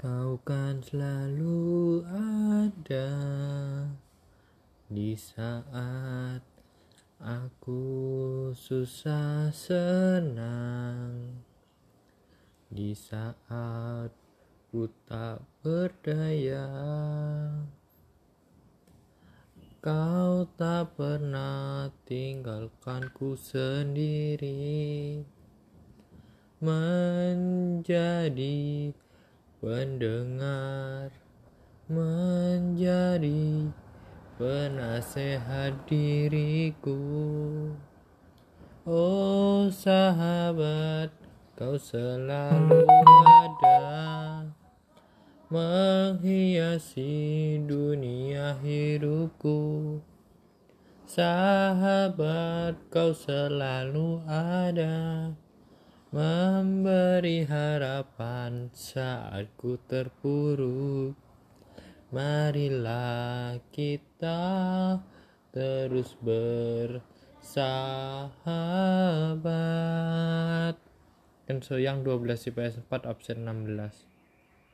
Kau kan selalu ada di saat aku susah senang, di saat ku tak berdaya. Kau tak pernah tinggalkanku sendiri menjadi pendengar menjadi penasehat diriku. Oh sahabat kau selalu ada menghiasi dunia hidupku. Sahabat kau selalu ada memberi harapan saat ku terpuruk. Marilah kita terus bersahabat. Kan so yang 12 IPS 4 absen 16.